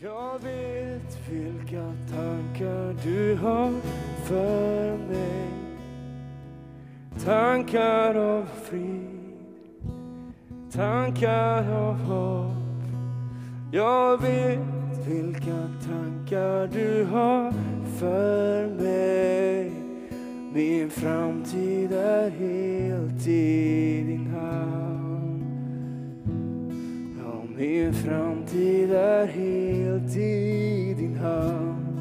Jag vet vilka tankar du har för mig. Tankar av frid, tankar av hopp. Jag vet vilka tankar du har för mig. Min framtid är helt i din hand. Min framtid är helt i din hand.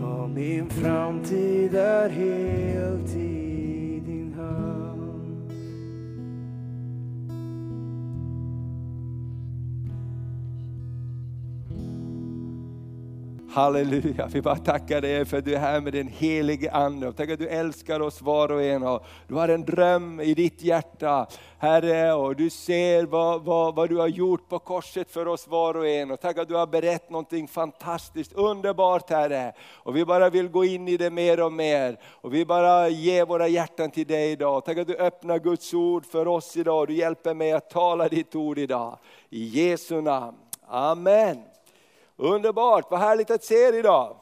Ja, min framtid är helt Halleluja, vi bara tackar dig för att du är här med den helige Ande. Tack att du älskar oss var och en. Och du har en dröm i ditt hjärta, Herre, och du ser vad, vad, vad du har gjort på korset för oss var och en. Och tack att du har berättat någonting fantastiskt, underbart Herre. Och vi bara vill gå in i det mer och mer. Och vi bara ger våra hjärtan till dig idag. Tack att du öppnar Guds ord för oss idag. Du hjälper mig att tala ditt ord idag. I Jesu namn. Amen. Underbart, vad härligt att se er idag.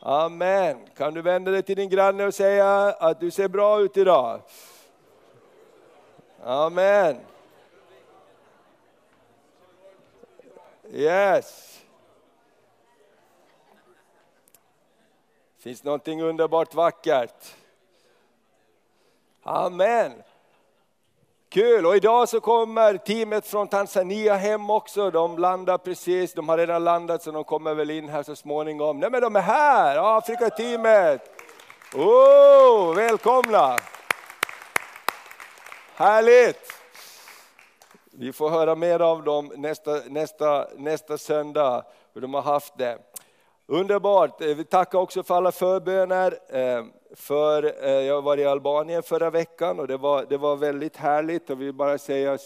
Amen. Kan du vända dig till din granne och säga att du ser bra ut idag? Amen. Yes. Finns någonting underbart vackert? Amen. Kul! Och idag så kommer teamet från Tanzania hem också. De landar precis, de har redan landat så de kommer väl in här så småningom. Nej men de är här, Afrika-teamet! Oh, välkomna! Härligt! Vi får höra mer av dem nästa, nästa, nästa söndag, hur de har haft det. Underbart! Eh, vi tackar också för alla förböner. Eh, för, eh, jag var i Albanien förra veckan och det var, det var väldigt härligt och vi bara säga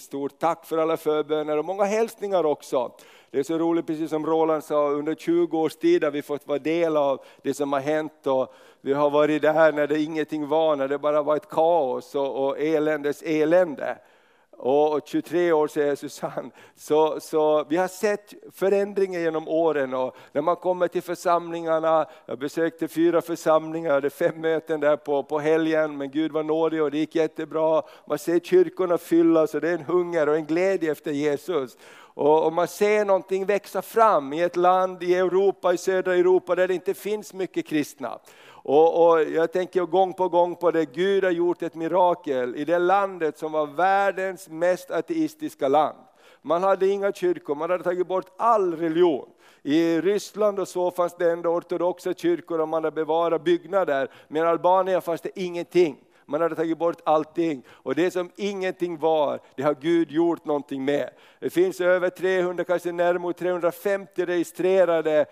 stort tack för alla förböner och många hälsningar också. Det är så roligt, precis som Roland sa, under 20 års tid har vi fått vara del av det som har hänt. Och vi har varit där när det ingenting var, när det bara var ett kaos och, och eländes elände och 23 år säger Susanne. Så, så vi har sett förändringar genom åren och när man kommer till församlingarna, jag besökte fyra församlingar, hade fem möten där på, på helgen, men Gud var nådig och det gick jättebra. Man ser kyrkorna fyllas och det är en hunger och en glädje efter Jesus. Och, och man ser någonting växa fram i ett land i Europa, i södra Europa där det inte finns mycket kristna. Och, och, jag tänker gång på gång på det, Gud har gjort ett mirakel i det landet som var världens mest ateistiska land. Man hade inga kyrkor, man hade tagit bort all religion. I Ryssland och så fanns det ändå ortodoxa kyrkor och man hade bevarat byggnader, men i Albanien fanns det ingenting. Man hade tagit bort allting och det som ingenting var, det har Gud gjort någonting med. Det finns över 300, kanske närmare 350 registrerade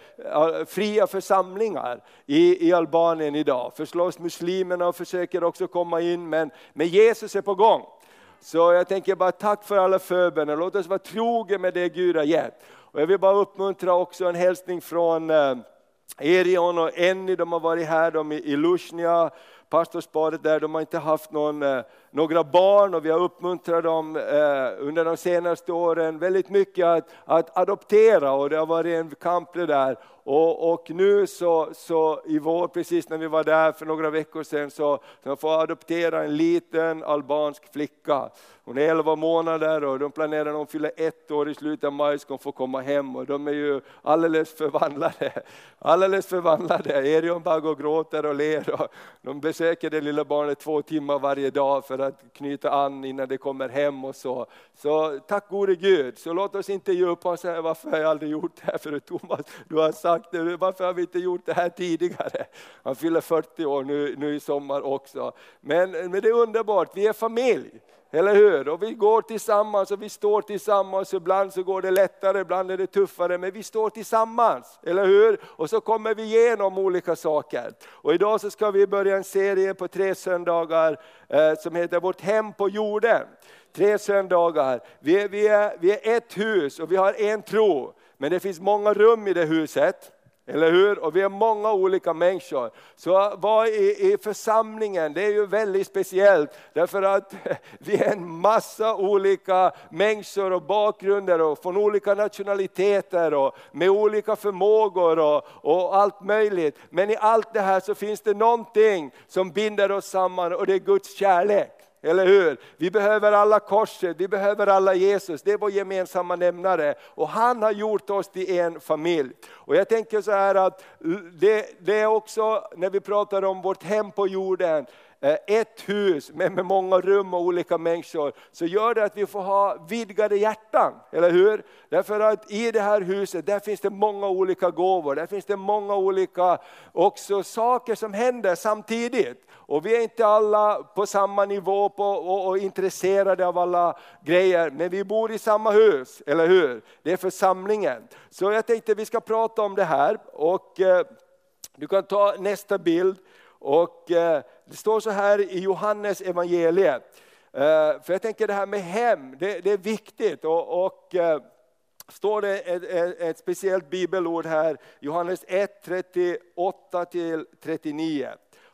fria församlingar i, i Albanien idag. Förslås muslimerna och försöker också komma in, men, men Jesus är på gång. Så jag tänker bara tack för alla förböner, låt oss vara trogen med det Gud har gett. Och jag vill bara uppmuntra också en hälsning från eh, Erion och Enny, de har varit här de i, i Lushnja pastorsparet där, de har inte haft någon, eh, några barn och vi har uppmuntrat dem eh, under de senaste åren väldigt mycket att, att adoptera och det har varit en kamp det där. Och, och, nu så, så i vår, precis när vi var där för några veckor sedan, så, så får adoptera en liten albansk flicka. Hon är 11 månader och de planerar att hon fyller ett år i slutet av maj ska hon få komma hem och de är ju alldeles förvandlade. Alldeles förvandlade. Erion bara går och gråter och ler och de besöker det lilla barnet två timmar varje dag för att knyta an innan det kommer hem och så. Så tack gode Gud, så låt oss inte ge upp och säga varför har jag aldrig gjort det här förut Thomas? Du har sagt det, varför har vi inte gjort det här tidigare? Han fyller 40 år nu, nu i sommar också. Men, men det är underbart, vi är familj. Eller hur? Och vi går tillsammans och vi står tillsammans. Ibland så går det lättare, ibland är det tuffare, men vi står tillsammans. Eller hur? Och så kommer vi igenom olika saker. Och idag så ska vi börja en serie på tre söndagar eh, som heter Vårt hem på jorden. Tre söndagar. Vi är, vi, är, vi är ett hus och vi har en tro. Men det finns många rum i det huset. Eller hur? Och vi är många olika människor. Så att vara i, i församlingen, det är ju väldigt speciellt. Därför att vi är en massa olika människor och bakgrunder och från olika nationaliteter och med olika förmågor och, och allt möjligt. Men i allt det här så finns det någonting som binder oss samman och det är Guds kärlek. Eller hur? Vi behöver alla korset, vi behöver alla Jesus, det är vår gemensamma nämnare. Och han har gjort oss till en familj. Och jag tänker så här att det, det är också när vi pratar om vårt hem på jorden, Eh, ett hus med, med många rum och olika människor, så gör det att vi får ha vidgade hjärtan, eller hur? Därför att i det här huset, där finns det många olika gåvor, där finns det många olika också saker som händer samtidigt. Och vi är inte alla på samma nivå på, och, och, intresserade av alla grejer, men vi bor i samma hus, eller hur? Det är församlingen. Så jag tänkte vi ska prata om det här. Och, eh, du kan ta nästa bild. Och, eh, det står så här i Johannes evangeliet. Eh, för jag tänker det här med hem, det, det är viktigt. och, och eh, står det ett, ett, ett, speciellt bibelord här, Johannes 1, 38 39.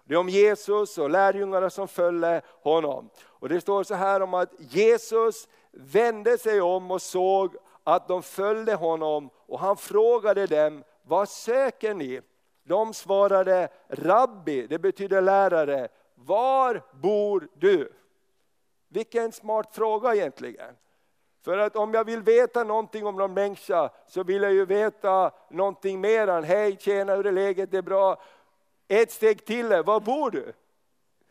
Det är om Jesus och lärjungarna som följde honom. Och det står så här om att Jesus vände sig om och såg att de följde honom och han frågade dem, vad söker ni? De svarade, rabbi, det betyder lärare, var bor du? Vilken smart fråga egentligen. För att om jag vill veta någonting om någon människa så vill jag ju veta någonting mer än hej, tjena, hur är läget, det är bra. Ett steg till, var bor du?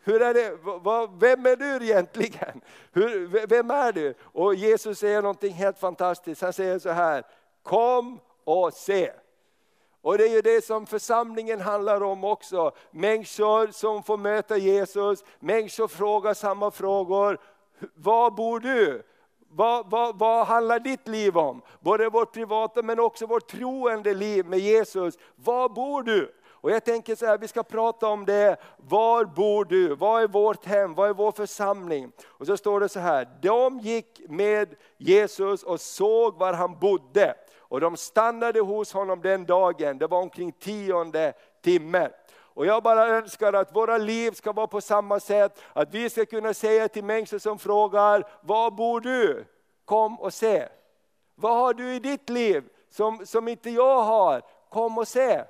Hur är det, vem är du egentligen? Hur, vem är du? Och Jesus säger någonting helt fantastiskt, han säger så här, kom och se. Och det är ju det som församlingen handlar om också. Människor som får möta Jesus, människor frågar samma frågor. Var bor du? Vad, vad, vad, handlar ditt liv om? Både vårt privata men också vårt troende liv med Jesus. Var bor du? Och jag tänker så här, vi ska prata om det. Var bor du? Vad är vårt hem? Vad är vår församling? Och så står det så här, de gick med Jesus och såg var han bodde. Och de stannade hos honom den dagen, det var omkring tionde timmen. Och jag bara önskar att våra liv ska vara på samma sätt, att vi ska kunna säga till människor som frågar, var bor du? Kom och se. Vad har du i ditt liv som, som inte jag har? Kom och se.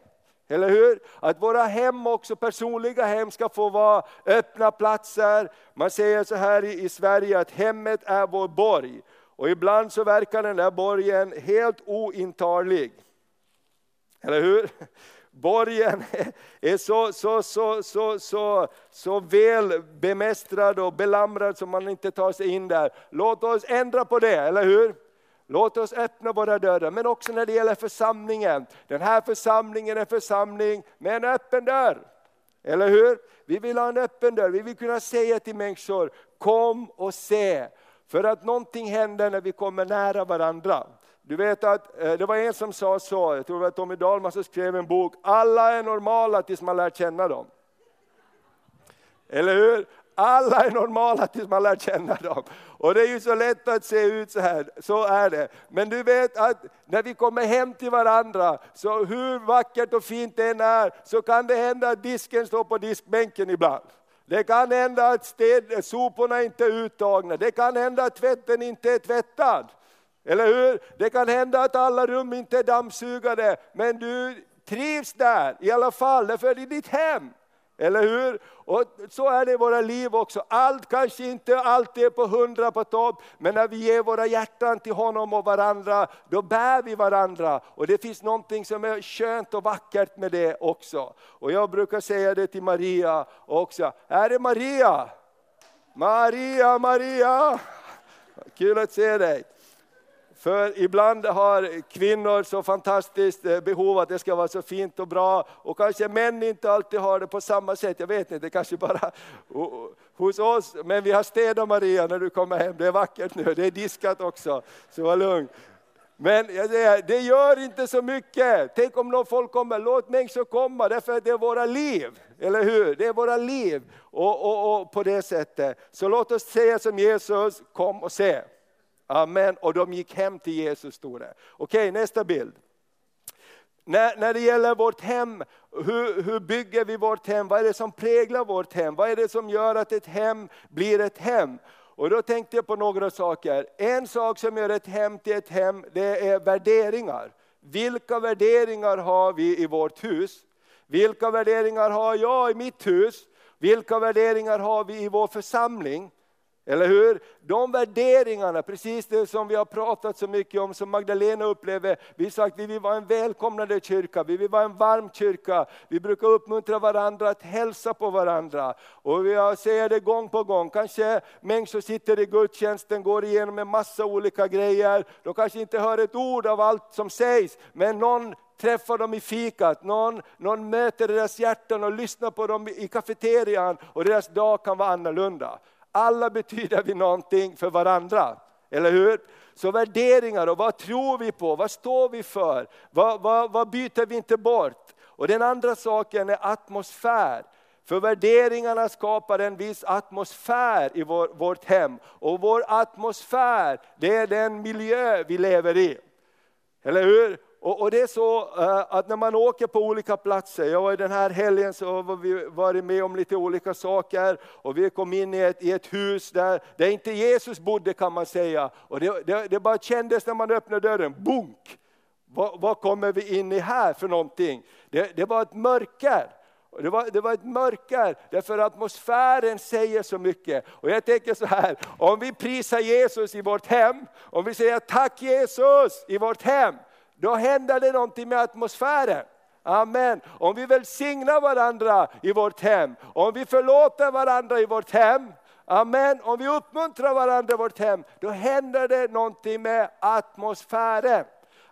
Eller hur? Att våra hem också, personliga hem, ska få vara öppna platser. Man säger så här i, i Sverige att hemmet är vår borg. Och ibland så verkar den där borgen helt ointaglig. Eller hur? Borgen är så, så, så, så, så, så väl bemästrad och belamrad som man inte tar sig in där. Låt oss ändra på det, eller hur? Låt oss öppna våra dörrar, men också när det gäller församlingen. Den här församlingen är en församling med en öppen dörr. Eller hur? Vi vill ha en öppen dörr, vi vill kunna säga till människor, kom och se. För att någonting händer när vi kommer nära varandra. Du vet att eh, det var en som sa så, jag tror det var Tommy Dahlman som skrev en bok, alla är normala tills man lär känna dem. Eller hur? Alla är normala tills man lär känna dem. Och det är ju så lätt att se ut så här, så är det. Men du vet att när vi kommer hem till varandra, så hur vackert och fint det än är, så kan det hända att disken står på diskbänken ibland. Det kan hända att sted, soporna inte är uttagna, det kan hända att tvätten inte är tvättad. Eller hur? Det kan hända att alla rum inte är dammsugade, men du trivs där i alla fall, därför är det ditt hem. Eller hur? Och så är det i våra liv också. Allt kanske inte alltid är på hundra på topp, men när vi ger våra hjärtan till honom och varandra, då bär vi varandra. Och det finns någonting som är skönt och vackert med det också. Och jag brukar säga det till Maria också. Här är Maria! Maria, Maria! Kul att se dig. För ibland har kvinnor så fantastiskt eh, behov att det ska vara så fint och bra och kanske män inte alltid har det på samma sätt. Jag vet inte, det kanske bara hos oss. Men vi har städat Maria när du kommer hem, det är vackert nu, det är diskat också. Så var lugn. Men det gör inte så mycket. Tänk om någon folk kommer, låt människor komma, därför att det är våra liv. Eller hur? Det är våra liv. Och, och, och på det sättet. Så låt oss säga som Jesus, kom och se. Amen. Och de gick hem till Jesus, stod det. Okej, nästa bild. när, när det gäller vårt hem, hur, hur bygger vi vårt hem? Vad är det som präglar vårt hem? Vad är det som gör att ett hem blir ett hem? Och då tänkte jag på några saker. En sak som gör ett hem till ett hem, det är värderingar. Vilka värderingar har vi i vårt hus? Vilka värderingar har jag i mitt hus? Vilka värderingar har vi i vår församling? Eller hur? De värderingarna, precis det som vi har pratat så mycket om, som Magdalena upplever. Vi har sagt att vi vill vara en välkomnande kyrka, vi vill vara en varm kyrka. Vi brukar uppmuntra varandra att hälsa på varandra. Och vi säger det gång på gång, kanske människor sitter i gudstjänsten, går igenom en massa olika grejer. De kanske inte hör ett ord av allt som sägs, men någon träffar dem i fikat, någon, någon möter deras hjärtan och lyssnar på dem i kafeterian och deras dag kan vara annorlunda. Alla betyder vi någonting för varandra, eller hur? Så värderingar och vad tror vi på, vad står vi för, vad, vad, vad byter vi inte bort? Och den andra saken är atmosfär. För värderingarna skapar en viss atmosfär i vår, vårt hem. Och vår atmosfär, det är den miljö vi lever i. Eller hur? Och, och, det är så uh, att när man åker på olika platser, jag var i den här helgen så har vi varit med om lite olika saker och vi kom in i ett, i ett hus där, där inte Jesus bodde kan man säga. Och det, det, det bara kändes när man öppnade dörren, bunk! Vad, vad kommer vi in i här för någonting? Det, det var ett mörker. Det var, det var ett mörker, därför atmosfären säger så mycket. Och jag tänker så här, om vi prisar Jesus i vårt hem, om vi säger tack Jesus i vårt hem, då händer det någonting med atmosfären. Amen. Om vi välsignar varandra i vårt hem, om vi förlåter varandra i vårt hem, Amen. Om vi uppmuntrar varandra i vårt hem, då händer det någonting med atmosfären.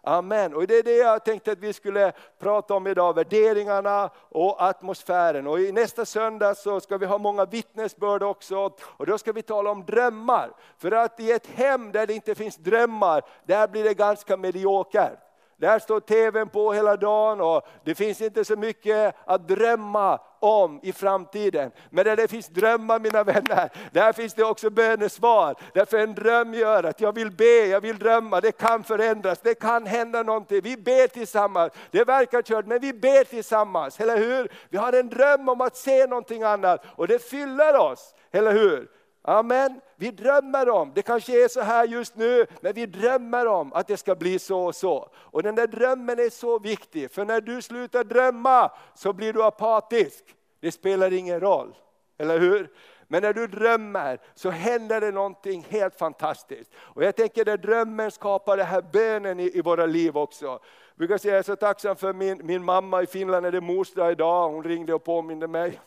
Amen. Och det är det jag tänkte att vi skulle prata om idag, värderingarna och atmosfären. Och i nästa söndag så ska vi ha många vittnesbörd också, och då ska vi tala om drömmar. För att i ett hem där det inte finns drömmar, där blir det ganska mediokert. Där står tvn på hela dagen och det finns inte så mycket att drömma om i framtiden. Men där det finns drömmar mina vänner, där finns det också bönesvar. Därför en dröm gör att jag vill be, jag vill drömma, det kan förändras, det kan hända någonting. Vi ber tillsammans, det verkar kört men vi ber tillsammans, eller hur? Vi har en dröm om att se någonting annat och det fyller oss, eller hur? Amen. Vi drömmer om, det kanske är så här just nu, men vi drömmer om att det ska bli så och så. Och den där drömmen är så viktig, för när du slutar drömma så blir du apatisk. Det spelar ingen roll, eller hur? Men när du drömmer så händer det någonting helt fantastiskt. Och jag tänker att drömmen skapar den här bönen i, i våra liv också. Jag brukar säga jag är så tacksam för min, min mamma i Finland, är det mors idag, hon ringde och påminde mig.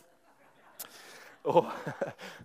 Och,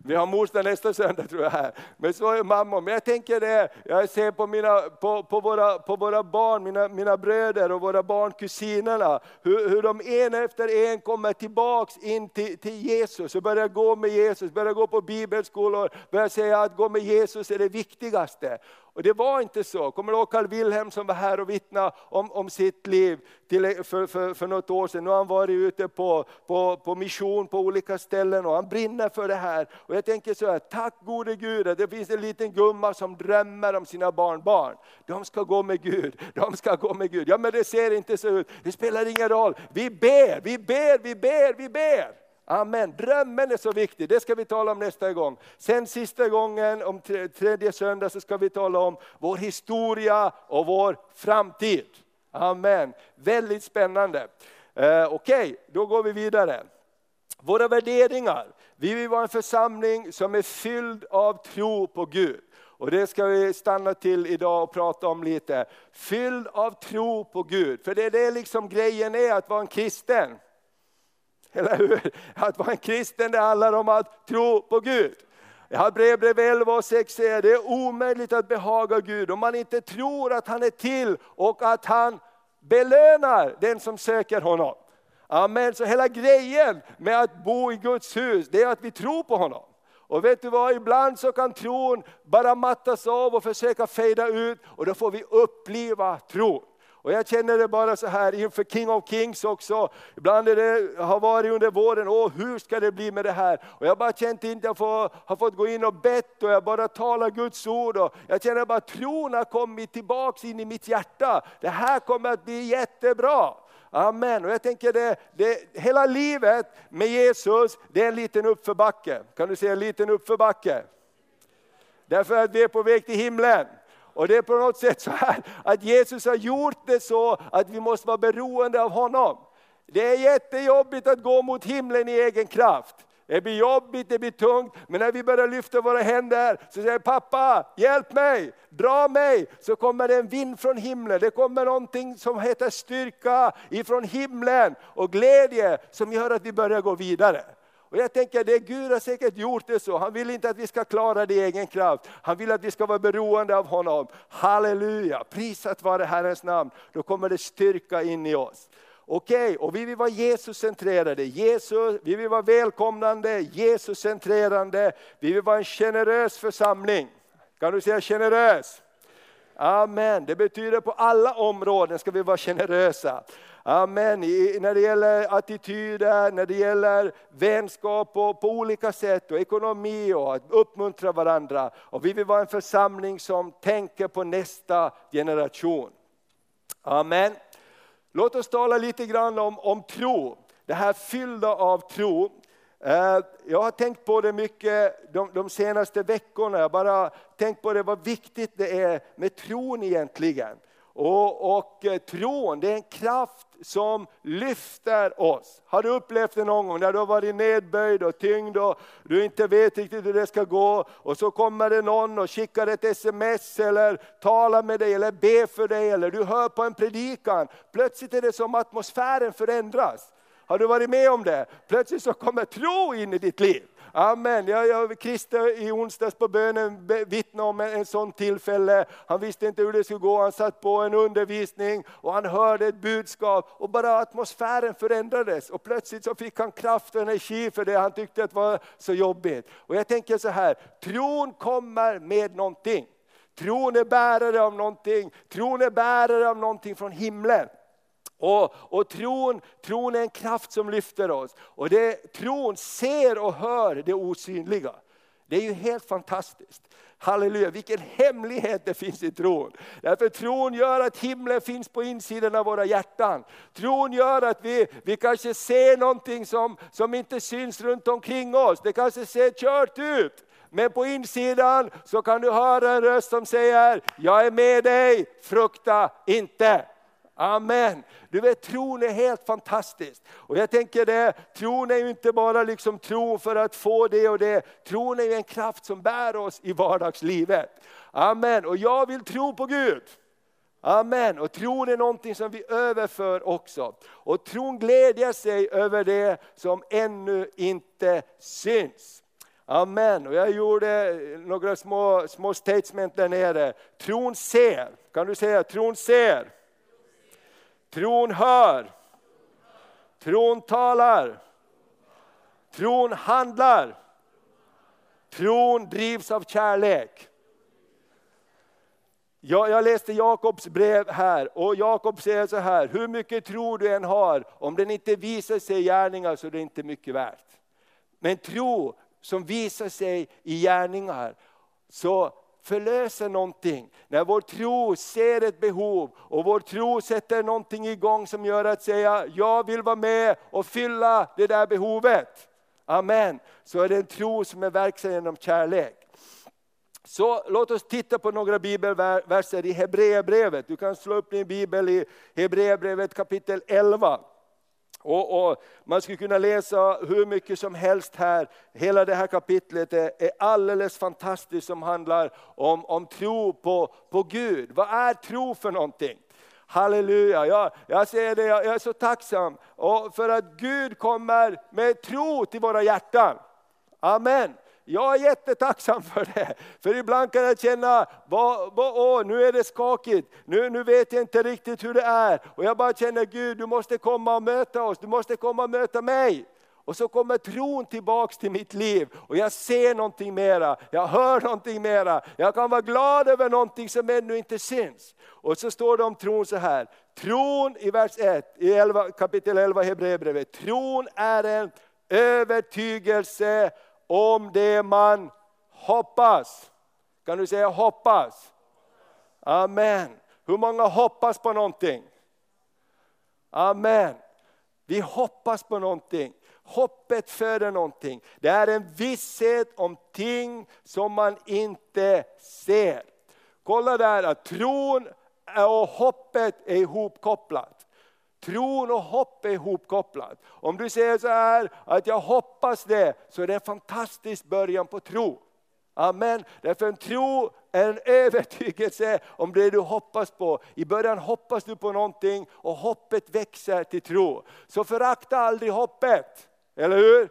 vi har morsdag nästa söndag tror jag här. Men så är mamma. Men jag tänker det, jag ser på, mina, på, på, våra, på våra barn, mina, mina bröder och våra barn, kusinerna, hur, hur de en efter en kommer tillbaks in till, till Jesus och börjar gå med Jesus, börjar gå på bibelskolor, börjar säga att gå med Jesus är det viktigaste. Och det var inte så. Kommer du ihåg Carl Wilhelm som var här och vittnade om, om sitt liv till, för, för, för något år sedan. Nu har han varit ute på, på, på mission på olika ställen och han brinner för det här. Och jag tänker så här, tack gode Gud att det finns en liten gumma som drömmer om sina barnbarn. De ska gå med Gud, de ska gå med Gud. Ja men det ser inte så ut, det spelar ingen roll. Vi ber, vi ber, vi ber, vi ber. Amen. Drömmen är så viktig, det ska vi tala om nästa gång. Sen sista gången, om tredje söndag, så ska vi tala om vår historia och vår framtid. Amen. Väldigt spännande. Eh, Okej, okay, då går vi vidare. Våra värderingar. Vi vill vara en församling som är fylld av tro på Gud. Och det ska vi stanna till idag och prata om lite. Fylld av tro på Gud. För det är det liksom grejen är att vara en kristen. Eller hur? Att vara en kristen det handlar om att tro på Gud. Hebreerbrevet 11 och 6 säger det är omöjligt att behaga Gud om man inte tror att han är till och att han belönar den som söker honom. Amen. Så hela grejen med att bo i Guds hus, det är att vi tror på honom. Och vet du vad, ibland så kan tron bara mattas av och försöka fejda ut och då får vi uppliva tron. Och jag känner det bara så här inför King of Kings också. Ibland är det, har varit under våren, åh hur ska det bli med det här? Och jag har bara känt att jag får, har fått gå in och bett och jag bara talar Guds ord. Och jag känner bara att tron har kommit tillbaks in i mitt hjärta. Det här kommer att bli jättebra. Amen. Och jag tänker det, det, hela livet med Jesus, det är en liten uppförbacke. Kan du säga en liten uppförbacke? Därför att vi är på väg till himlen. Och det är på något sätt så här att Jesus har gjort det så att vi måste vara beroende av honom. Det är jättejobbigt att gå mot himlen i egen kraft. Det blir jobbigt, det blir tungt, men när vi börjar lyfta våra händer så säger pappa, hjälp mig, dra mig, så kommer det en vind från himlen. Det kommer någonting som heter styrka ifrån himlen och glädje som gör att vi börjar gå vidare. Och jag tänker det Gud har säkert gjort det så. Han vill inte att vi ska klara det i egen kraft. Han vill att vi ska vara beroende av honom. Halleluja, prisat vare Herrens namn. Då kommer det styrka in i oss. Okej, okay, och vi vill vara Jesus-centrerade, Jesus, vi vill vara välkomnande, Jesus-centrerande, vi vill vara en generös församling. Kan du säga generös? Amen, det betyder på alla områden ska vi vara generösa. Amen. när det gäller attityder, när det gäller vänskap och på olika sätt och ekonomi och att uppmuntra varandra. Och vi vill vara en församling som tänker på nästa generation. Amen. Låt oss tala lite grann om, om tro, det här fyllda av tro. Eh, jag har tänkt på det mycket de, de senaste veckorna, jag bara tänkt på det vad viktigt det är med tron egentligen. Och, och eh, tron, det är en kraft som lyfter oss. Har du upplevt det någon gång när du har varit nedböjd och tyngd och du inte vet riktigt hur det ska gå och så kommer det någon och skickar ett sms eller talar med dig eller ber för dig eller du hör på en predikan. Plötsligt är det som atmosfären förändras. Har du varit med om det? Plötsligt så kommer tro in i ditt liv. Amen. Jag, jag, Christer i onsdags på bönen vittnade om en, en sån tillfälle. Han visste inte hur det skulle gå, han satt på en undervisning och han hörde ett budskap och bara atmosfären förändrades och plötsligt så fick han kraft och energi för det han tyckte att var så jobbigt. Och jag tänker så här, tron kommer med någonting. Tron är bärare av någonting, tron är bärare av någonting från himlen. Och, och tron, tron är en kraft som lyfter oss. Och det, tron ser och hör det osynliga. Det är ju helt fantastiskt. Halleluja, vilken hemlighet det finns i tron. Därför tron gör att himlen finns på insidan av våra hjärtan. Tron gör att vi, vi kanske ser någonting som, som inte syns runt omkring oss. Det kanske ser kört ut. Men på insidan så kan du höra en röst som säger, jag är med dig, frukta inte. Amen. Du vet tron är helt fantastisk. Och jag tänker det, tron är ju inte bara liksom tro för att få det och det. Tron är ju en kraft som bär oss i vardagslivet. Amen. Och jag vill tro på Gud. Amen. Och tron är någonting som vi överför också. Och tron glädjer sig över det som ännu inte syns. Amen. Och jag gjorde några små, små statement där nere. Tron ser. Kan du säga tron ser? Tron hör. Tron talar. Tron handlar. Tron drivs av kärlek. Jag, jag läste Jakobs brev här och Jakob säger så här, hur mycket tro du än har, om den inte visar sig i gärningar så är det inte mycket värt. Men tro som visar sig i gärningar, så förlöser någonting. När vår tro ser ett behov och vår tro sätter någonting igång som gör att säga, jag vill vara med och fylla det där behovet. Amen. Så är det en tro som är verksam genom kärlek. Så låt oss titta på några bibelverser i Hebreerbrevet. Du kan slå upp din bibel i Hebreerbrevet kapitel 11. Och, och, man skulle kunna läsa hur mycket som helst här. Hela det här kapitlet är, är alldeles fantastiskt som handlar om, om tro på, på Gud. Vad är tro för någonting? Halleluja, jag, jag säger det, jag, jag är så tacksam och för att Gud kommer med tro till våra hjärtan. Amen. Jag är jättetacksam för det. För ibland kan jag känna, vad, vad, åh, nu är det skakigt, nu, nu vet jag inte riktigt hur det är. Och jag bara känner, Gud du måste komma och möta oss, du måste komma och möta mig. Och så kommer tron tillbaks till mitt liv och jag ser någonting mera, jag hör någonting mera, jag kan vara glad över någonting som ännu inte syns. Och så står det om tron så här, tron i vers 1, i 11, kapitel 11 Hebreerbrevet, tron är en övertygelse om det man hoppas. Kan du säga hoppas? Amen. Hur många hoppas på någonting? Amen. Vi hoppas på någonting. Hoppet föder någonting. Det är en visshet om ting som man inte ser. Kolla där att tron och hoppet är ihopkopplat. Tron och hopp är ihopkopplat. Om du säger så här att jag hoppas det, så är det en fantastisk början på tro. Amen. Därför en tro är en övertygelse om det du hoppas på. I början hoppas du på någonting och hoppet växer till tro. Så förakta aldrig hoppet, eller hur?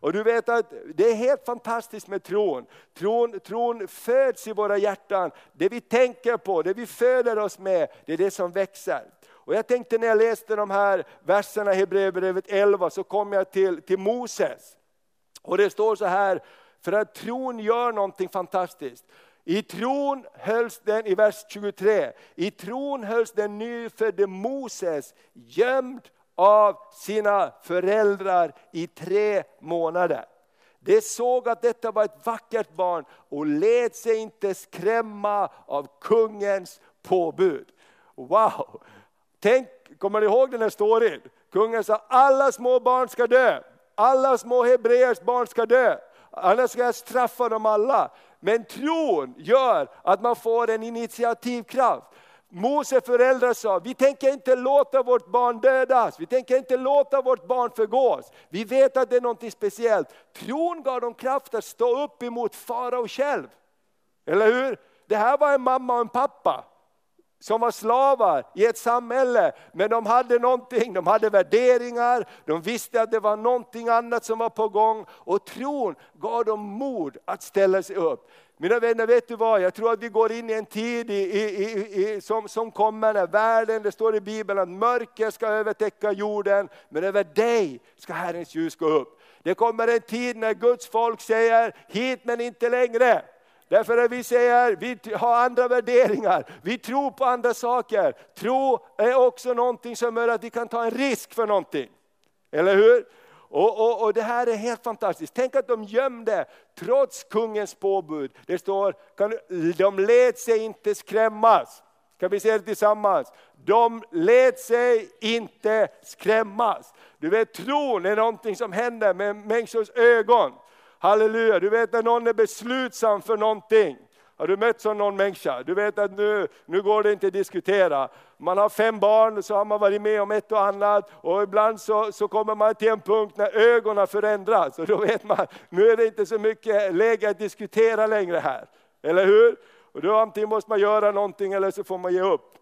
Och du vet att det är helt fantastiskt med tron. Tron, tron föds i våra hjärtan. Det vi tänker på, det vi föder oss med, det är det som växer. Och jag tänkte när jag läste de här verserna i Hebreerbrevet 11 så kom jag till, till Moses. Och det står så här, för att tron gör någonting fantastiskt. I tron hölls den, i vers 23, i tron hölls den nyfödde Moses gömd av sina föräldrar i tre månader. De såg att detta var ett vackert barn och lät sig inte skrämma av kungens påbud. Wow! Tänk, kommer ni ihåg den här storyn? Kungen sa alla små barn ska dö. Alla små hebreers barn ska dö. Annars ska jag straffa dem alla. Men tron gör att man får en initiativkraft. Mose föräldrar sa, vi tänker inte låta vårt barn dödas, vi tänker inte låta vårt barn förgås. Vi vet att det är något speciellt. Tron gav dem kraft att stå upp emot farao själv. Eller hur? Det här var en mamma och en pappa som var slavar i ett samhälle, men de hade någonting, de hade värderingar, de visste att det var någonting annat som var på gång och tron gav dem mod att ställa sig upp. Mina vänner, vet du vad? Jag tror att vi går in i en tid i, i, i, som, som kommer när världen, det står i Bibeln att mörker ska övertäcka jorden, men över dig ska Herrens ljus gå upp. Det kommer en tid när Guds folk säger, hit men inte längre. Därför att vi säger, vi har andra värderingar, vi tror på andra saker. Tro är också någonting som gör att vi kan ta en risk för någonting. Eller hur? Och, och, och, Det här är helt fantastiskt. Tänk att de gömde trots kungens påbud. Det står, kan, de lät sig inte skrämmas. Kan vi säga det tillsammans? De lät sig inte skrämmas. Du vet tron är någonting som händer med människors ögon. Halleluja, du vet när någon är beslutsam för någonting. Har du mött sån någon människa? Du vet att nu, nu går det inte att diskutera. Man har fem barn, så har man varit med om ett och annat och ibland så, så kommer man till en punkt när ögonen förändras och då vet man, nu är det inte så mycket läge att diskutera längre här. Eller hur? Och då antingen måste man göra någonting eller så får man ge upp.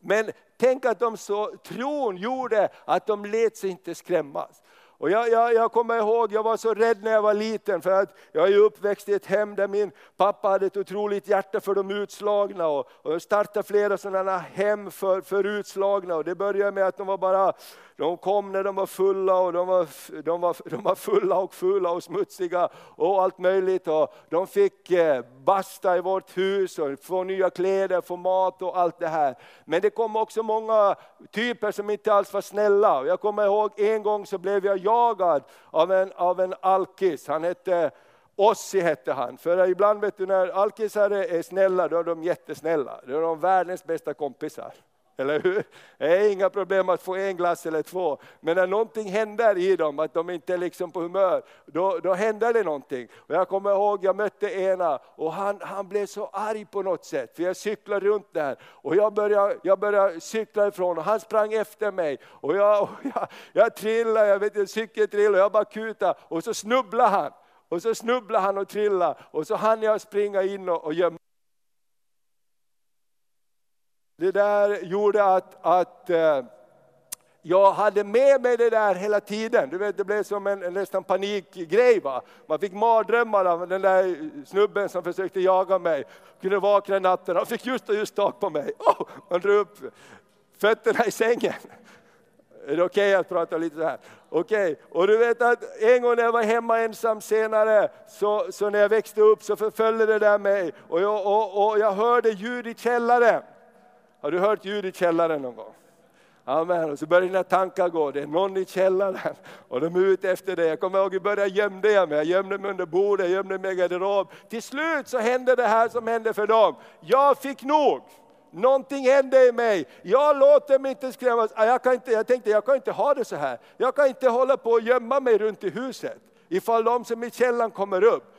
Men tänk att de så, tron gjorde att de lät sig inte skrämmas. Och jag, jag, jag kommer ihåg, jag var så rädd när jag var liten för att jag är uppväxt i ett hem där min pappa hade ett otroligt hjärta för de utslagna och, och startade flera sådana hem för, för utslagna. Och det började med att de var bara de kom när de var fulla och de var, de var, de var fulla och fulla och smutsiga och allt möjligt. Och de fick eh, basta i vårt hus och få nya kläder, få mat och allt det här. Men det kom också många typer som inte alls var snälla. Jag kommer ihåg en gång så blev jag jagad av en, av en alkis. Han hette Ossi hette han. För ibland vet du när alkisar är snälla, då är de jättesnälla. Då är de världens bästa kompisar. Eller hur? Det är inga problem att få en glass eller två. Men när någonting händer i dem, att de inte är liksom på humör, då, då händer det någonting. Och jag kommer ihåg, jag mötte ena och han, han blev så arg på något sätt. För jag cyklade runt där och jag började, jag började cykla ifrån och han sprang efter mig. Och jag, och jag, jag trillade, jag vet inte, och jag bara kutade och så snubblade han. Och så snubblade han och trillade och så hann jag springa in och, och gömma det där gjorde att, att eh, jag hade med mig det där hela tiden. Du vet, det blev som en, en nästan panikgrej. Va? Man fick mardrömmar av den där snubben som försökte jaga mig. Kunde vakna natten, han fick just och just tag på mig. Oh, man drog upp fötterna i sängen. Är det okej okay att prata lite så här? Okej, okay. och du vet att en gång när jag var hemma ensam senare, så, så när jag växte upp så förföljde det där mig. Och jag, och, och jag hörde ljud i källaren. Har du hört ljud i källaren någon gång? Amen. Och så börjar dina tankar gå, det är någon i källaren och de är ute efter dig. Jag kommer ihåg i början gömde jag mig, jag gömde mig under bordet, jag gömde mig i garderob. Till slut så hände det här som hände för dem. Jag fick nog. Någonting hände i mig. Jag låter mig inte skrämmas. Ah, jag, kan inte, jag tänkte jag kan inte ha det så här. Jag kan inte hålla på och gömma mig runt i huset. Ifall de som är i källaren kommer upp.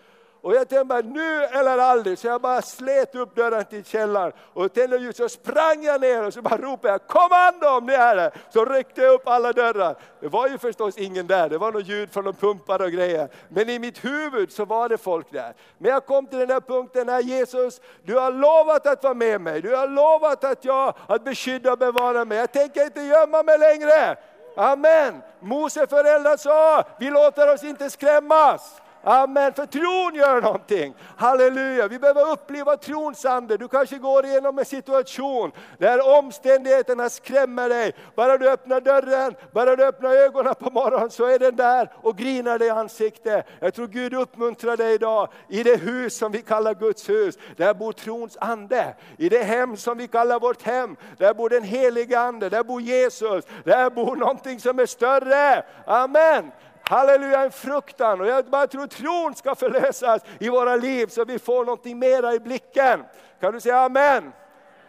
Och jag tänkte bara, nu eller aldrig, så jag bara slet upp dörren till källaren och tände ljus så sprang jag ner och så bara ropade jag, kom om ni är här! Så ryckte jag upp alla dörrar. Det var ju förstås ingen där, det var något ljud från de pumpar och grejer. Men i mitt huvud så var det folk där. Men jag kom till den här punkten när Jesus, du har lovat att vara med mig, du har lovat att jag, att beskydda och bevara mig. Jag tänker inte gömma mig längre. Amen! Mose föräldrar sa, vi låter oss inte skrämmas. Amen, för tron gör någonting. Halleluja, vi behöver uppleva trons ande. Du kanske går igenom en situation där omständigheterna skrämmer dig. Bara du öppnar dörren, bara du öppnar ögonen på morgonen så är den där och grinar dig i ansiktet. Jag tror Gud uppmuntrar dig idag i det hus som vi kallar Guds hus. Där bor trons ande. I det hem som vi kallar vårt hem, där bor den heliga ande, där bor Jesus. Där bor någonting som är större. Amen. Halleluja, en fruktan. Och jag bara tror tron ska förlösas i våra liv så vi får någonting mera i blicken. Kan du säga amen?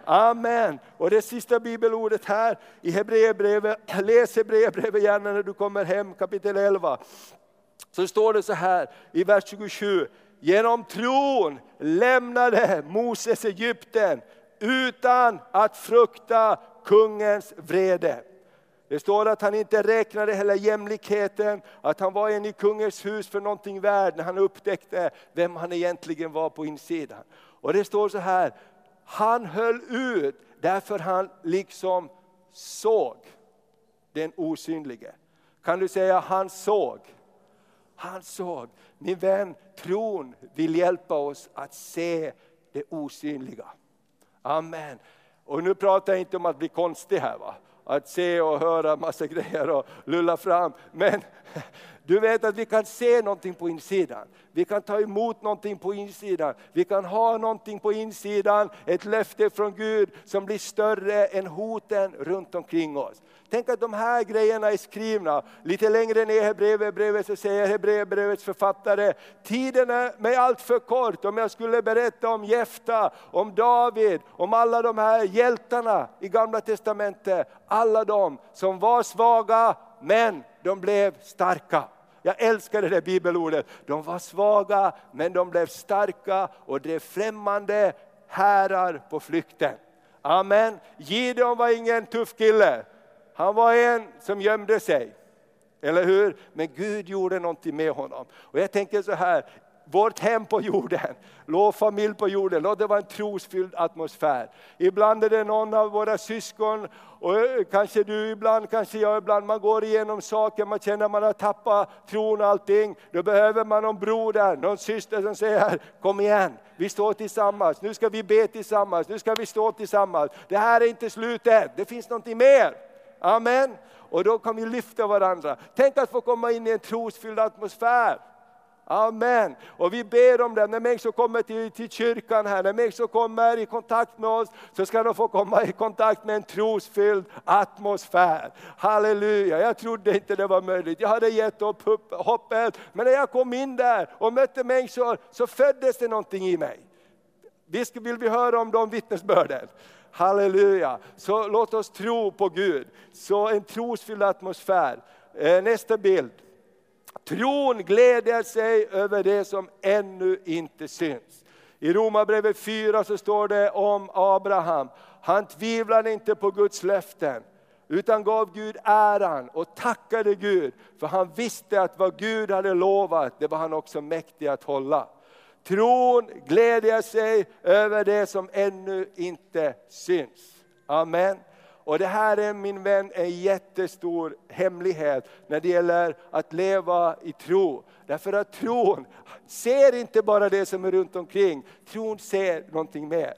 Amen. Och det sista bibelordet här i Hebreerbrevet, läs Hebreerbrevet gärna när du kommer hem, kapitel 11. Så står det så här i vers 27. Genom tron lämnade Moses Egypten utan att frukta kungens vrede. Det står att han inte räknade heller jämlikheten, att han var en i kungens hus för någonting värd när han upptäckte vem han egentligen var på insidan. Och det står så här, han höll ut därför han liksom såg den osynlige. Kan du säga han såg? Han såg. Min vän, tron vill hjälpa oss att se det osynliga. Amen. Och nu pratar jag inte om att bli konstig här. Va? Att se och höra massa grejer och lulla fram. Men du vet att vi kan se någonting på insidan. Vi kan ta emot någonting på insidan. Vi kan ha någonting på insidan, ett löfte från Gud som blir större än hoten runt omkring oss. Tänk att de här grejerna är skrivna. Lite längre ner i Hebreerbrevet så säger Hebreerbrevets författare, tiden är mig allt för kort om jag skulle berätta om Jefta, om David, om alla de här hjältarna i Gamla Testamentet. Alla de som var svaga men de blev starka. Jag älskar det där bibelordet. De var svaga men de blev starka och drev främmande härar på flykten. Amen. Gideon var ingen tuff kille. Han var en som gömde sig. Eller hur? Men Gud gjorde någonting med honom. Och jag tänker så här, vårt hem på jorden, låt familj på jorden, låt det vara en trosfylld atmosfär. Ibland är det någon av våra syskon, och eh, kanske du ibland, kanske jag ibland, man går igenom saker, man känner att man har tappat tron och allting. Då behöver man någon broder, någon syster som säger, kom igen, vi står tillsammans, nu ska vi be tillsammans, nu ska vi stå tillsammans. Det här är inte slutet, det finns någonting mer. Amen. Och då kan vi lyfta varandra. Tänk att få komma in i en trosfylld atmosfär. Amen. Och vi ber om det, när människor kommer till, till kyrkan här, när människor kommer i kontakt med oss, så ska de få komma i kontakt med en trosfylld atmosfär. Halleluja, jag trodde inte det var möjligt. Jag hade gett upp hoppet, men när jag kom in där och mötte människor så föddes det någonting i mig. Visst vill vi höra om de vittnesbörden. Halleluja! Så låt oss tro på Gud. Så en trosfylld atmosfär. Eh, nästa bild. Tron gläder sig över det som ännu inte syns. I Romarbrevet 4 så står det om Abraham. Han tvivlade inte på Guds löften utan gav Gud äran och tackade Gud för han visste att vad Gud hade lovat det var han också mäktig att hålla. Tron glädjer sig över det som ännu inte syns. Amen. Och det här är min vän en jättestor hemlighet när det gäller att leva i tro. Därför att tron ser inte bara det som är runt omkring, tron ser någonting mer.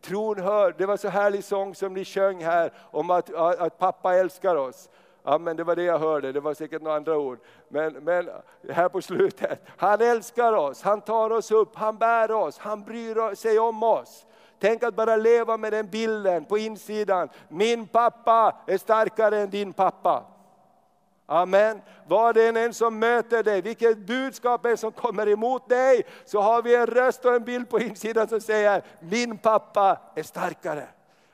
Tron hör, det var så härlig sång som ni sjöng här om att, att pappa älskar oss. Ja, men det var det jag hörde, det var säkert några andra ord. Men, men här på slutet, han älskar oss, han tar oss upp, han bär oss, han bryr sig om oss. Tänk att bara leva med den bilden på insidan. Min pappa är starkare än din pappa. Amen. Var det än en som möter dig, vilket budskap är som kommer emot dig, så har vi en röst och en bild på insidan som säger, min pappa är starkare.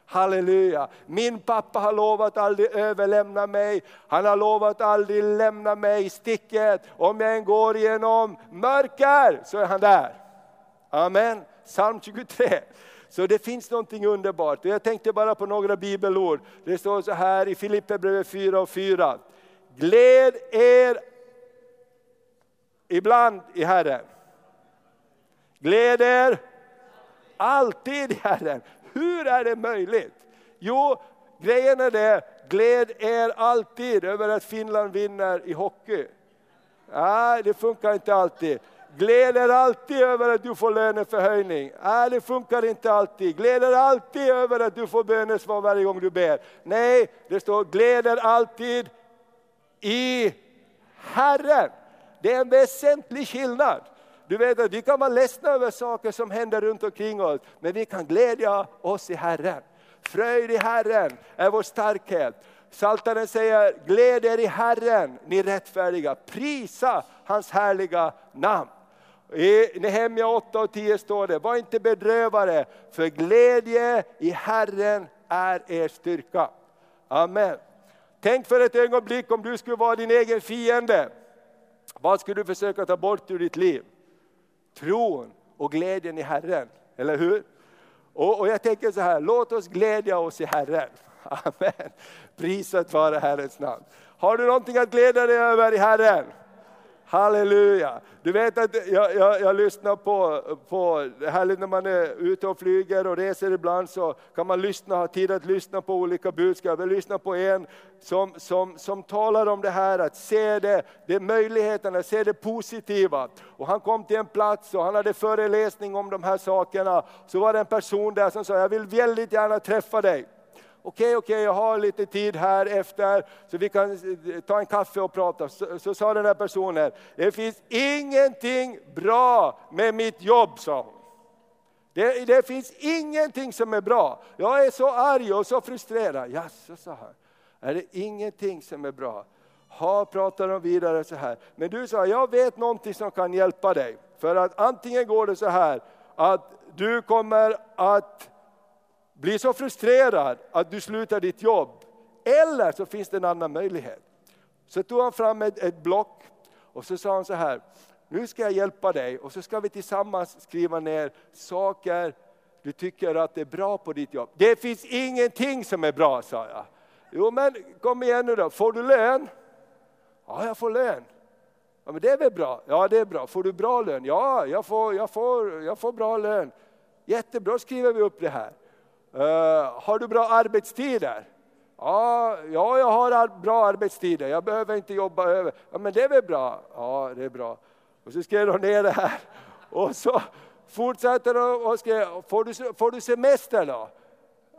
Halleluja. Min pappa har lovat aldrig överlämna mig. Han har lovat aldrig lämna mig i sticket. Om jag än går igenom mörker så är han där. Amen. Psalm 23. Så det finns någonting underbart. Jag tänkte bara på några bibelord. Det står så här i Filipperbrevet 4 och 4. Gläd er ibland i Herren. Gläd er alltid i Herren. Hur är det möjligt? Jo, grejen är det, gläd er alltid över att Finland vinner i hockey. Nej, det funkar inte alltid. Gläd er alltid över att du får löneförhöjning. Nej, det funkar inte alltid. Gläd er alltid över att du får bönesvar varje gång du ber. Nej, det står gläd er alltid i Herren. Det är en väsentlig skillnad. Du vet att vi kan vara ledsna över saker som händer runt omkring oss, men vi kan glädja oss i Herren. Fröjd i Herren är vår starkhet. Saltaren säger, gläd er i Herren, ni rättfärdiga, prisa hans härliga namn. I Nehemja 8 och 10 står det, var inte bedrövade, för glädje i Herren är er styrka. Amen. Tänk för ett ögonblick om du skulle vara din egen fiende. Vad skulle du försöka ta bort ur ditt liv? Tron och glädjen i Herren, eller hur? Och, och jag tänker så här, låt oss glädja oss i Herren. Amen. Prisat vare Herrens namn. Har du någonting att glädja dig över i Herren? Halleluja! Du vet att jag, jag, jag, lyssnar på, på, härligt när man är ute och flyger och reser ibland så kan man lyssna, ha tid att lyssna på olika budskap. Jag lyssnar på en som, som, som talar om det här, att se det, det möjligheterna, se det positiva. Och han kom till en plats och han hade föreläsning om de här sakerna. Så var det en person där som sa, jag vill väldigt gärna träffa dig okej, okay, okej, okay, jag har lite tid här efter, så vi kan eh, ta en kaffe och prata. Så, så sa den här personen, det finns ingenting bra med mitt jobb, sa hon. Det, det, finns ingenting som är bra. Jag är så arg och så frustrerad. Jaså, sa han. Är det ingenting som är bra? Ha, pratar de vidare så här. Men du sa, jag vet någonting som kan hjälpa dig. För att antingen går det så här, att du kommer att blir så frustrerad att du slutar ditt jobb. Eller så finns det en annan möjlighet. Så tog han fram ett, ett block och så sa han så här, nu ska jag hjälpa dig och så ska vi tillsammans skriva ner saker du tycker att det är bra på ditt jobb. Det finns ingenting som är bra, sa jag. Jo men kom igen nu då, får du lön? Ja, jag får lön. Ja, men det är väl bra? Ja, det är bra. Får du bra lön? Ja, jag får, jag får, jag får bra lön. Jättebra, skriver vi upp det här. Eh, har du bra arbetstider? Ja, ja, jag har bra arbetstider, jag behöver inte jobba över. Ja, men det är väl bra? Ja, det är bra. Och så skrev de ner det här. Och så fortsätter de och skrev, får du, får du semester då?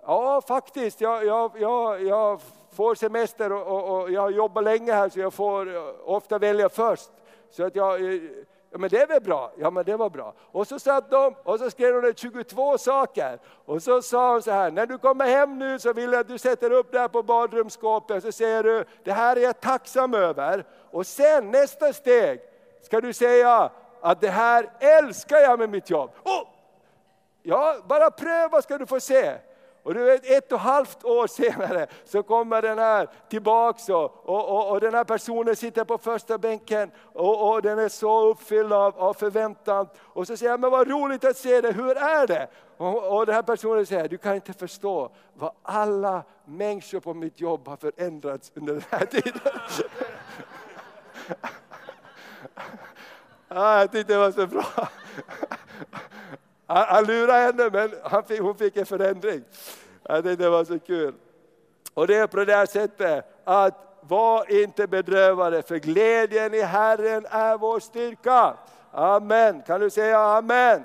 Ja, faktiskt, jag, jag, jag, jag får semester och, och, och jag jobbar länge här så jag får ofta välja först. Så att jag, Ja, men det är väl bra? Ja, men det var bra. Och så satt de och så skrev de 22 saker. Och så sa hon så här, när du kommer hem nu så vill jag att du sätter upp det här på badrumsskåpet. Så säger du, det här är jag tacksam över. Och sen nästa steg ska du säga att det här älskar jag med mitt jobb. Oh! Ja, bara pröva ska du få se. Och du vet, ett och ett halvt år senare så kommer den här tillbaks och, och, och, och den här personen sitter på första bänken och, och den är så uppfylld av, av förväntan. Och så säger jag, men vad roligt att se dig, hur är det? Och, och den här personen säger, du kan inte förstå vad alla människor på mitt jobb har förändrats under den här tiden. ah, jag tyckte det var så bra. Han, han lurade henne men han fick, hon fick en förändring. Jag tyckte det var så kul. Och det är på det där sättet att var inte bedrövade för glädjen i Herren är vår styrka. Amen, kan du säga amen?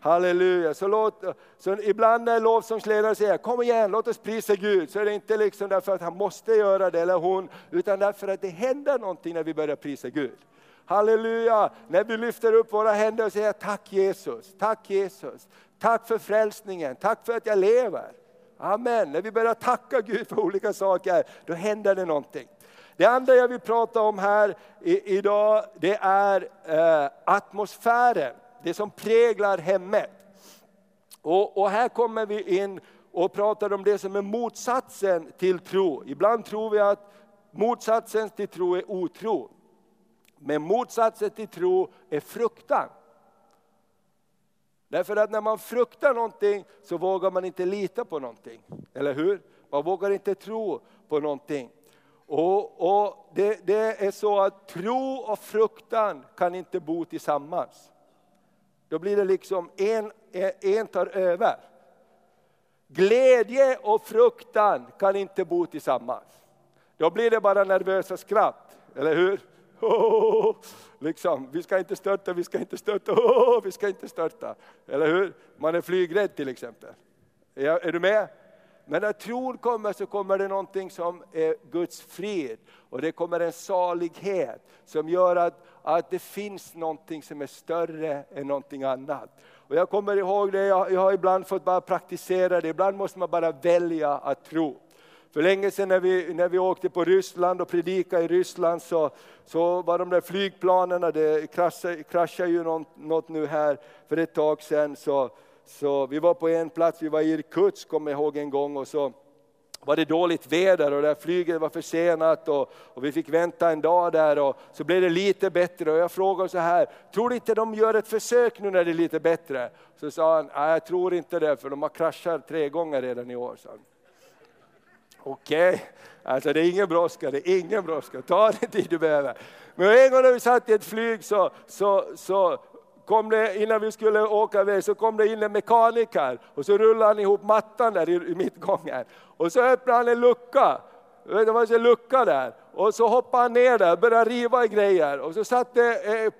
Halleluja. Så, låt, så ibland när lovsångsledaren säger kom igen, låt oss prisa Gud, så är det inte liksom därför att han måste göra det eller hon, utan därför att det händer någonting när vi börjar prisa Gud. Halleluja! När vi lyfter upp våra händer och säger tack Jesus, tack Jesus, tack för frälsningen, tack för att jag lever. Amen. När vi börjar tacka Gud för olika saker, då händer det någonting. Det andra jag vill prata om här idag, det är eh, atmosfären, det som präglar hemmet. Och, och, här kommer vi in och pratar om det som är motsatsen till tro. Ibland tror vi att motsatsen till tro är otro. Men motsatsen till tro är fruktan. Därför att när man fruktar någonting så vågar man inte lita på någonting. Eller hur? Man vågar inte tro på någonting. Och, och det, det, är så att tro och fruktan kan inte bo tillsammans. Då blir det liksom en, en tar över. Glädje och fruktan kan inte bo tillsammans. Då blir det bara nervösa skratt, eller hur? Oh, liksom, vi ska inte störta, vi ska inte störta, oh, vi ska inte störta. Eller hur? Man är flygrädd till exempel. Är, är du med? Men när tron kommer så kommer det någonting som är Guds frid. Och det kommer en salighet som gör att, att det finns någonting som är större än någonting annat. Och jag kommer ihåg det, jag, jag har ibland fått bara praktisera det, ibland måste man bara välja att tro. För länge sedan när vi, när vi åkte på Ryssland och predikade i Ryssland så, så var de där flygplanen, det kraschade, kraschade ju något, något nu här för ett tag sedan. Så, så vi var på en plats, vi var i Irkutsk kommer jag ihåg en gång och så var det dåligt väder och det flyget var försenat och, och, vi fick vänta en dag där och så blev det lite bättre och jag frågade så här, tror du inte de gör ett försök nu när det är lite bättre? Så sa han, nej jag tror inte det för de har kraschat tre gånger redan i år. Okej, okay. alltså det är ingen brådska, det är ingen brådska, ta den tid du behöver. Men en gång när vi satt i ett flyg så, så, så kom det, innan vi skulle åka iväg så kom det in en mekaniker och så rullade han ihop mattan där i, i mittgången. Och så öppnade han en lucka, det var en lucka där. Och så hoppade han ner där och började riva i grejer. Och så satt eh,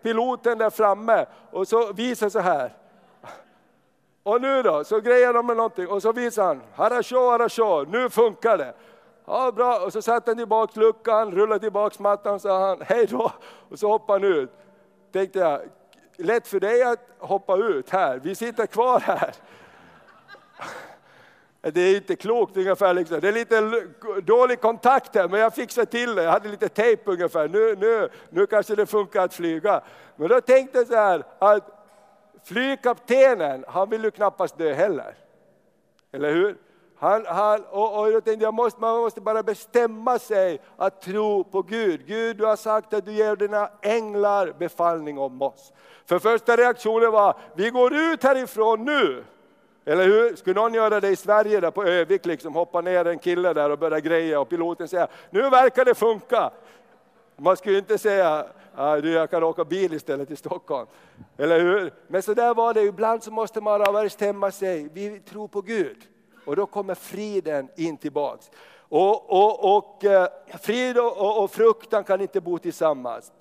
piloten där framme och så visade så här. Och nu då, så grejer de med någonting och så visade han, harasho, harasho, nu funkar det. Ja, bra. Och så satte han tillbaka luckan, rullade tillbaka mattan och sa han, hej då. Och så hoppade han ut. Tänkte jag, lätt för dig att hoppa ut här, vi sitter kvar här. Det är inte klokt ungefär, liksom. det är lite dålig kontakt här men jag fixar till det, jag hade lite tejp ungefär, nu, nu, nu kanske det funkar att flyga. Men då tänkte jag så här att flygkaptenen, han vill ju knappast dö heller. Eller hur? Han, han, och, och jag tänkte, jag måste, man måste bara bestämma sig att tro på Gud. Gud, du har sagt att du ger dina änglar befallning om oss. För första reaktionen var, vi går ut härifrån nu. Eller hur? Skulle någon göra det i Sverige där på Övik, liksom, hoppa ner en kille där och börja greja och piloten säger, nu verkar det funka. Man skulle inte säga, Äh, du, jag kan åka bil istället till Stockholm. Eller hur? Men så där var det, ibland så måste man bestämma sig, vi tror på Gud. Och då kommer friden in tillbaks. Och, och, och eh, frid och, och, fruktan kan inte bo tillsammans.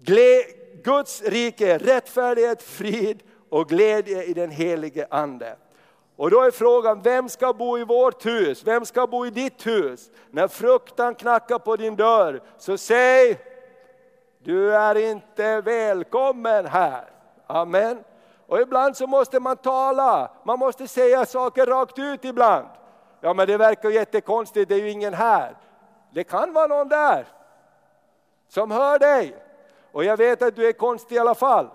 Gle, Guds rike, rättfärdighet, frid och glädje i den helige Ande. Och då är frågan, vem ska bo i vårt hus? Vem ska bo i ditt hus? När fruktan knackar på din dörr, så säg, du är inte välkommen här. Amen. Och ibland så måste man tala, man måste säga saker rakt ut ibland. Ja men det verkar jättekonstigt, det är ju ingen här. Det kan vara någon där som hör dig. Och jag vet att du är konstig i alla fall.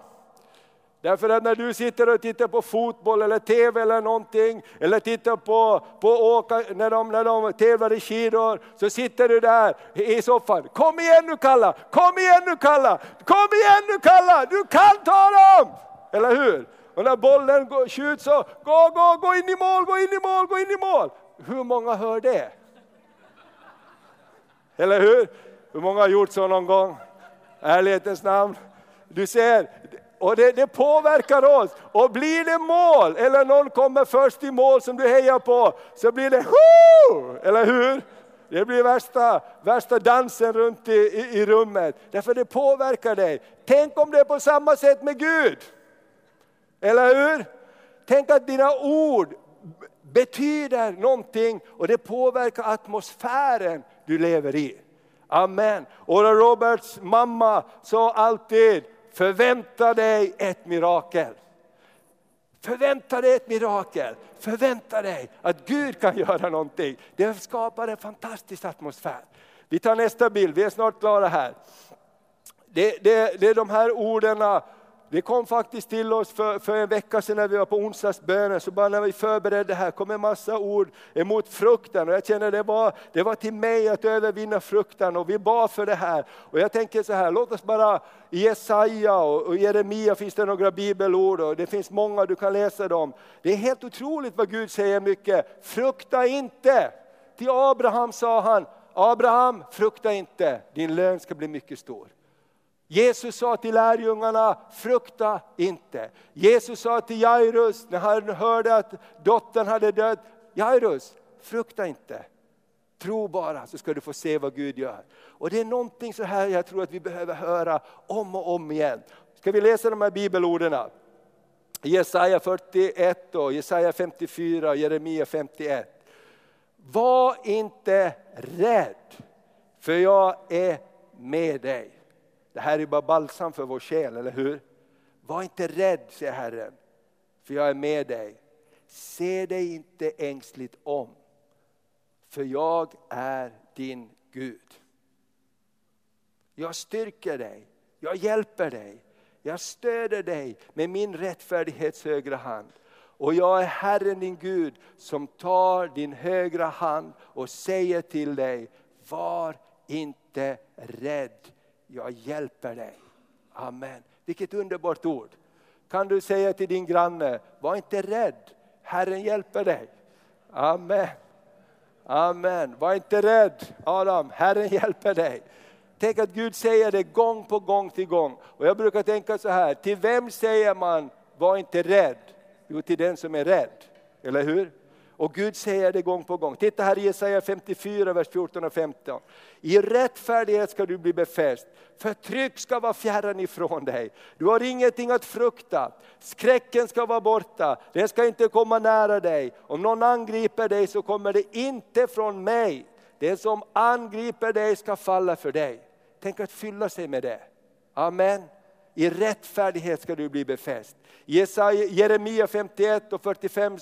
Därför att när du sitter och tittar på fotboll eller TV eller någonting, eller tittar på, på åka, när, de, när de tävlar i skidor, så sitter du där i soffan. Kom igen nu Kalla, kom igen nu Kalla, kom igen nu Kalla, du kan ta dem! Eller hur? Och när bollen skjuts så, gå, gå, gå in i mål, gå in i mål, gå in i mål. Hur många hör det? Eller hur? Hur många har gjort så någon gång? Ärlighetens namn. Du ser, och det, det, påverkar oss. Och blir det mål, eller någon kommer först i mål som du hejar på, så blir det Hoo! Eller hur? Det blir värsta, värsta dansen runt i, i, i rummet, därför det påverkar dig. Tänk om det är på samma sätt med Gud. Eller hur? Tänk att dina ord betyder någonting och det påverkar atmosfären du lever i. Amen. Och Roberts mamma sa alltid, förvänta dig ett mirakel. Förvänta dig ett mirakel, förvänta dig att Gud kan göra någonting. Det skapar en fantastisk atmosfär. Vi tar nästa bild, vi är snart klara här. Det, det, det är de här orden det kom faktiskt till oss för, för en vecka sedan när vi var på onsdagsbönen, så bara när vi förberedde här kom en massa ord emot fruktan. Och jag kände det var, det var till mig att övervinna fruktan och vi bad för det här. Och jag tänker så här, låt oss bara, i Jesaja och, och Jeremia finns det några bibelord och det finns många, du kan läsa dem. Det är helt otroligt vad Gud säger mycket, frukta inte. Till Abraham sa han, Abraham frukta inte, din lön ska bli mycket stor. Jesus sa till lärjungarna, frukta inte. Jesus sa till Jairus när han hörde att dottern hade dött, Jairus, frukta inte. Tro bara så ska du få se vad Gud gör. Och det är någonting så här jag tror att vi behöver höra om och om igen. Ska vi läsa de här bibelorden? Jesaja 41 och Jesaja 54 och Jeremia 51. Var inte rädd, för jag är med dig. Det här är bara balsam för vår själ, eller hur? Var inte rädd, säger Herren, för jag är med dig. Se dig inte ängsligt om, för jag är din Gud. Jag styrker dig, jag hjälper dig, jag stöder dig med min rättfärdighets högra hand. Och jag är Herren din Gud som tar din högra hand och säger till dig, var inte rädd jag hjälper dig. Amen. Vilket underbart ord. Kan du säga till din granne, var inte rädd, Herren hjälper dig. Amen. Amen. Var inte rädd Adam, Herren hjälper dig. Tänk att Gud säger det gång på gång till gång. Och jag brukar tänka så här, till vem säger man var inte rädd? Jo, till den som är rädd. Eller hur? Och Gud säger det gång på gång. Titta här i Jesaja 54, vers 14 och 15. I rättfärdighet ska du bli befäst, förtryck ska vara fjärran ifrån dig. Du har ingenting att frukta, skräcken ska vara borta, den ska inte komma nära dig. Om någon angriper dig så kommer det inte från mig. Den som angriper dig ska falla för dig. Tänk att fylla sig med det. Amen. I rättfärdighet ska du bli befäst. I Jeremia 51 och 45,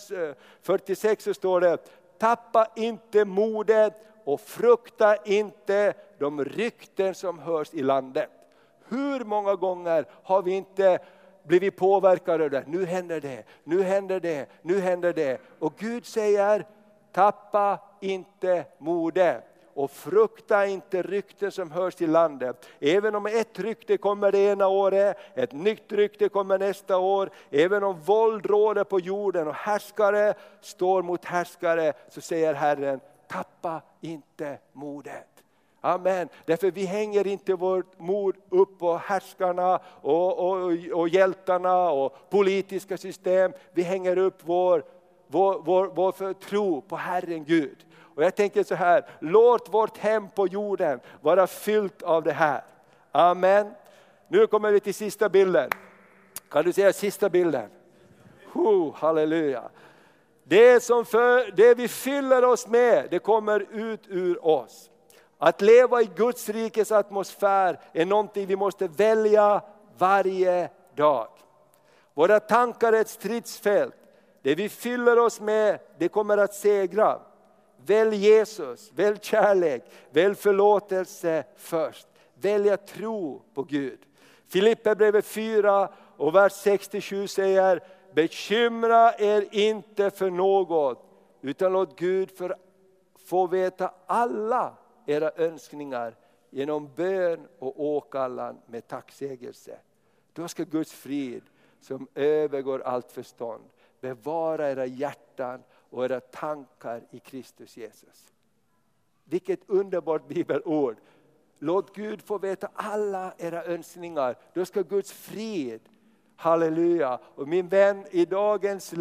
46 eh, så står det, tappa inte modet och frukta inte de rykten som hörs i landet. Hur många gånger har vi inte blivit påverkade av det? Nu händer det, nu händer det, nu händer det. Och Gud säger, tappa inte modet och frukta inte rykten som hörs i landet. Även om ett rykte kommer det ena året, ett nytt rykte kommer nästa år, även om våld råder på jorden och härskare står mot härskare, så säger Herren, tappa inte modet. Amen. Därför vi hänger inte vårt mod upp på härskarna och, och, och hjältarna och politiska system. Vi hänger upp vår, vår, vår, vår tro på Herren Gud. Och jag tänker så här, låt vårt hem på jorden vara fyllt av det här. Amen. Nu kommer vi till sista bilden. Kan du säga sista bilden? Oh, halleluja. Det, som för, det vi fyller oss med, det kommer ut ur oss. Att leva i Guds rikes atmosfär är någonting vi måste välja varje dag. Våra tankar är ett stridsfält. Det vi fyller oss med, det kommer att segra. Välj Jesus, välj kärlek, välj förlåtelse först. Välj att tro på Gud. Filipperbrevet 4 och vers 67 säger, bekymra er inte för något, utan låt Gud för, få veta alla era önskningar genom bön och åkallan med tacksägelse. Då ska Guds frid, som övergår allt förstånd, bevara era hjärtan och era tankar i Kristus Jesus. Vilket underbart bibelord. Låt Gud få veta alla era önskningar. Då ska Guds frid, halleluja. Och min vän, i dagens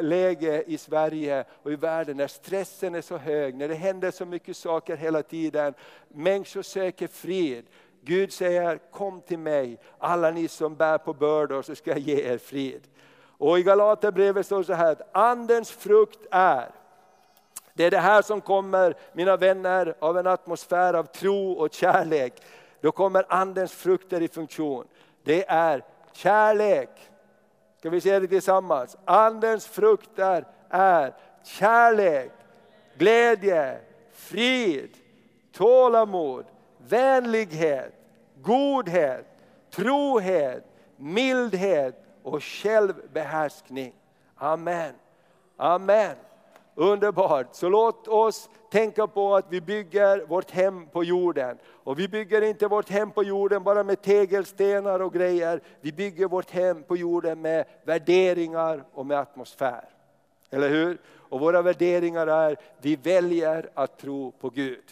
läge i Sverige och i världen, när stressen är så hög, när det händer så mycket saker hela tiden, människor söker frid. Gud säger, kom till mig, alla ni som bär på bördor, så ska jag ge er frid. Och i Galaterbrevet står det så här att andens frukt är, det är det här som kommer, mina vänner, av en atmosfär av tro och kärlek. Då kommer andens frukter i funktion. Det är kärlek. Ska vi säga det tillsammans? Andens frukter är kärlek, glädje, frid, tålamod, vänlighet, godhet, trohet, mildhet och självbehärskning. Amen. Amen. Underbart. Så låt oss tänka på att vi bygger vårt hem på jorden. Och vi bygger inte vårt hem på jorden bara med tegelstenar och grejer. Vi bygger vårt hem på jorden med värderingar och med atmosfär. Eller hur? Och våra värderingar är, vi väljer att tro på Gud.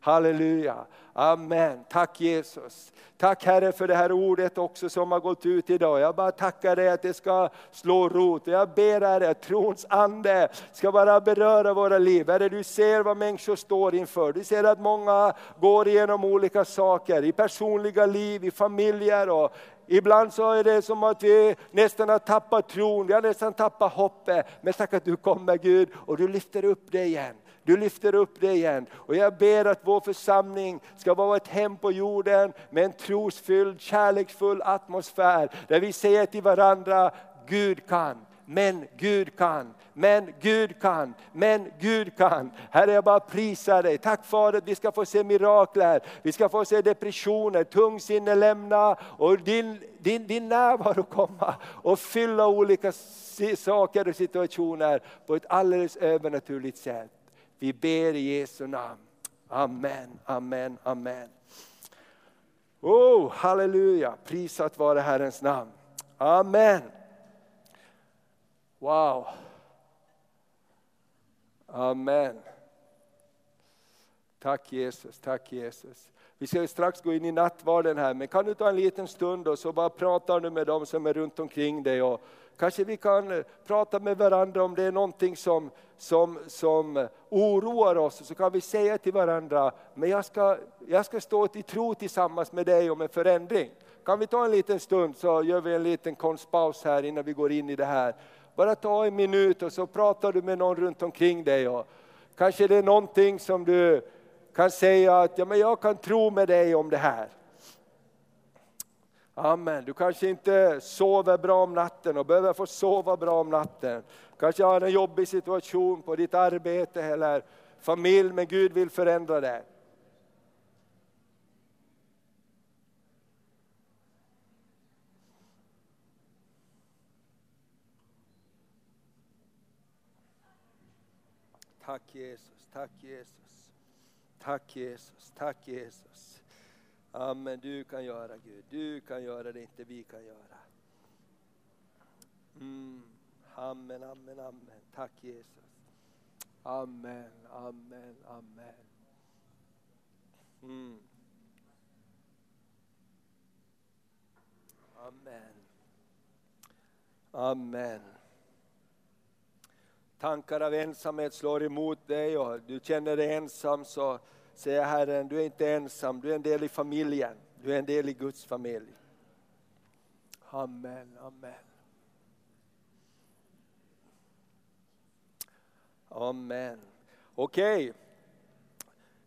Halleluja. Amen. Tack Jesus. Tack Herre för det här ordet också som har gått ut idag. Jag bara tackar dig att det ska slå rot. Jag ber Herre att trons ande ska bara beröra våra liv. Herre du ser vad människor står inför. Du ser att många går igenom olika saker i personliga liv, i familjer och Ibland så är det som att vi nästan har tappat tron, vi har nästan tappat hoppet. Men tack att du kommer Gud och du lyfter upp det igen. Du lyfter upp det igen. Och jag ber att vår församling ska vara ett hem på jorden med en trosfylld, kärleksfull atmosfär. Där vi säger till varandra, Gud kan, men Gud kan, men Gud kan, men Gud kan. Herre jag bara prisar dig. Tack Fader att vi ska få se mirakler, vi ska få se depressioner, tungsinne lämna och din, din, din närvaro komma och fylla olika saker och situationer på ett alldeles övernaturligt sätt. Vi ber i Jesu namn. Amen, amen, amen. Oh, halleluja, prisat vare Herrens namn. Amen. Wow. Amen. Tack Jesus, tack Jesus. Vi ska strax gå in i nattvarden här, men kan du ta en liten stund och så bara prata nu med dem som är runt omkring dig. Och kanske vi kan eh, prata med varandra om det är någonting som, som, som eh, oroar oss. Så kan vi säga till varandra, men jag ska, jag ska stå i tro tillsammans med dig om en förändring. Kan vi ta en liten stund så gör vi en liten konstpaus här innan vi går in i det här. Bara ta en minut och så pratar du med någon runt omkring dig. Och kanske det är någonting som du kan säga att ja, men jag kan tro med dig om det här. Amen. Du kanske inte sover bra om natten och behöver få sova bra om natten. Kanske har en jobbig situation på ditt arbete eller familj, men Gud vill förändra det. Tack Jesus, tack Jesus. Tack Jesus, tack Jesus. Amen, du kan göra Gud, du kan göra det inte vi kan göra. Mm. Amen, amen, amen. Tack Jesus. Amen, amen, amen. Mm. Amen. Amen tankar av ensamhet slår emot dig och du känner dig ensam så säger Herren, du är inte ensam, du är en del i familjen, du är en del i Guds familj. Amen, amen. Amen. Okej. Okay.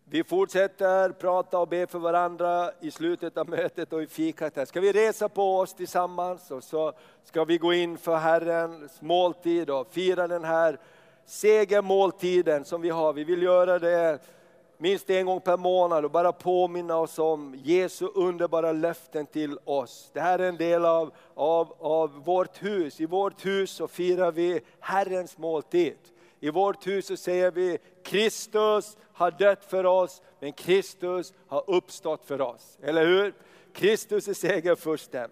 Vi fortsätter prata och be för varandra i slutet av mötet och i fikat. Här. Ska vi resa på oss tillsammans och så ska vi gå in för Herrens måltid och fira den här segermåltiden som vi har. Vi vill göra det minst en gång per månad och bara påminna oss om Jesu underbara löften till oss. Det här är en del av, av, av vårt hus. I vårt hus så firar vi Herrens måltid. I vårt hus så säger vi Kristus har dött för oss, men Kristus har uppstått för oss. Eller hur? Kristus är segerfursten.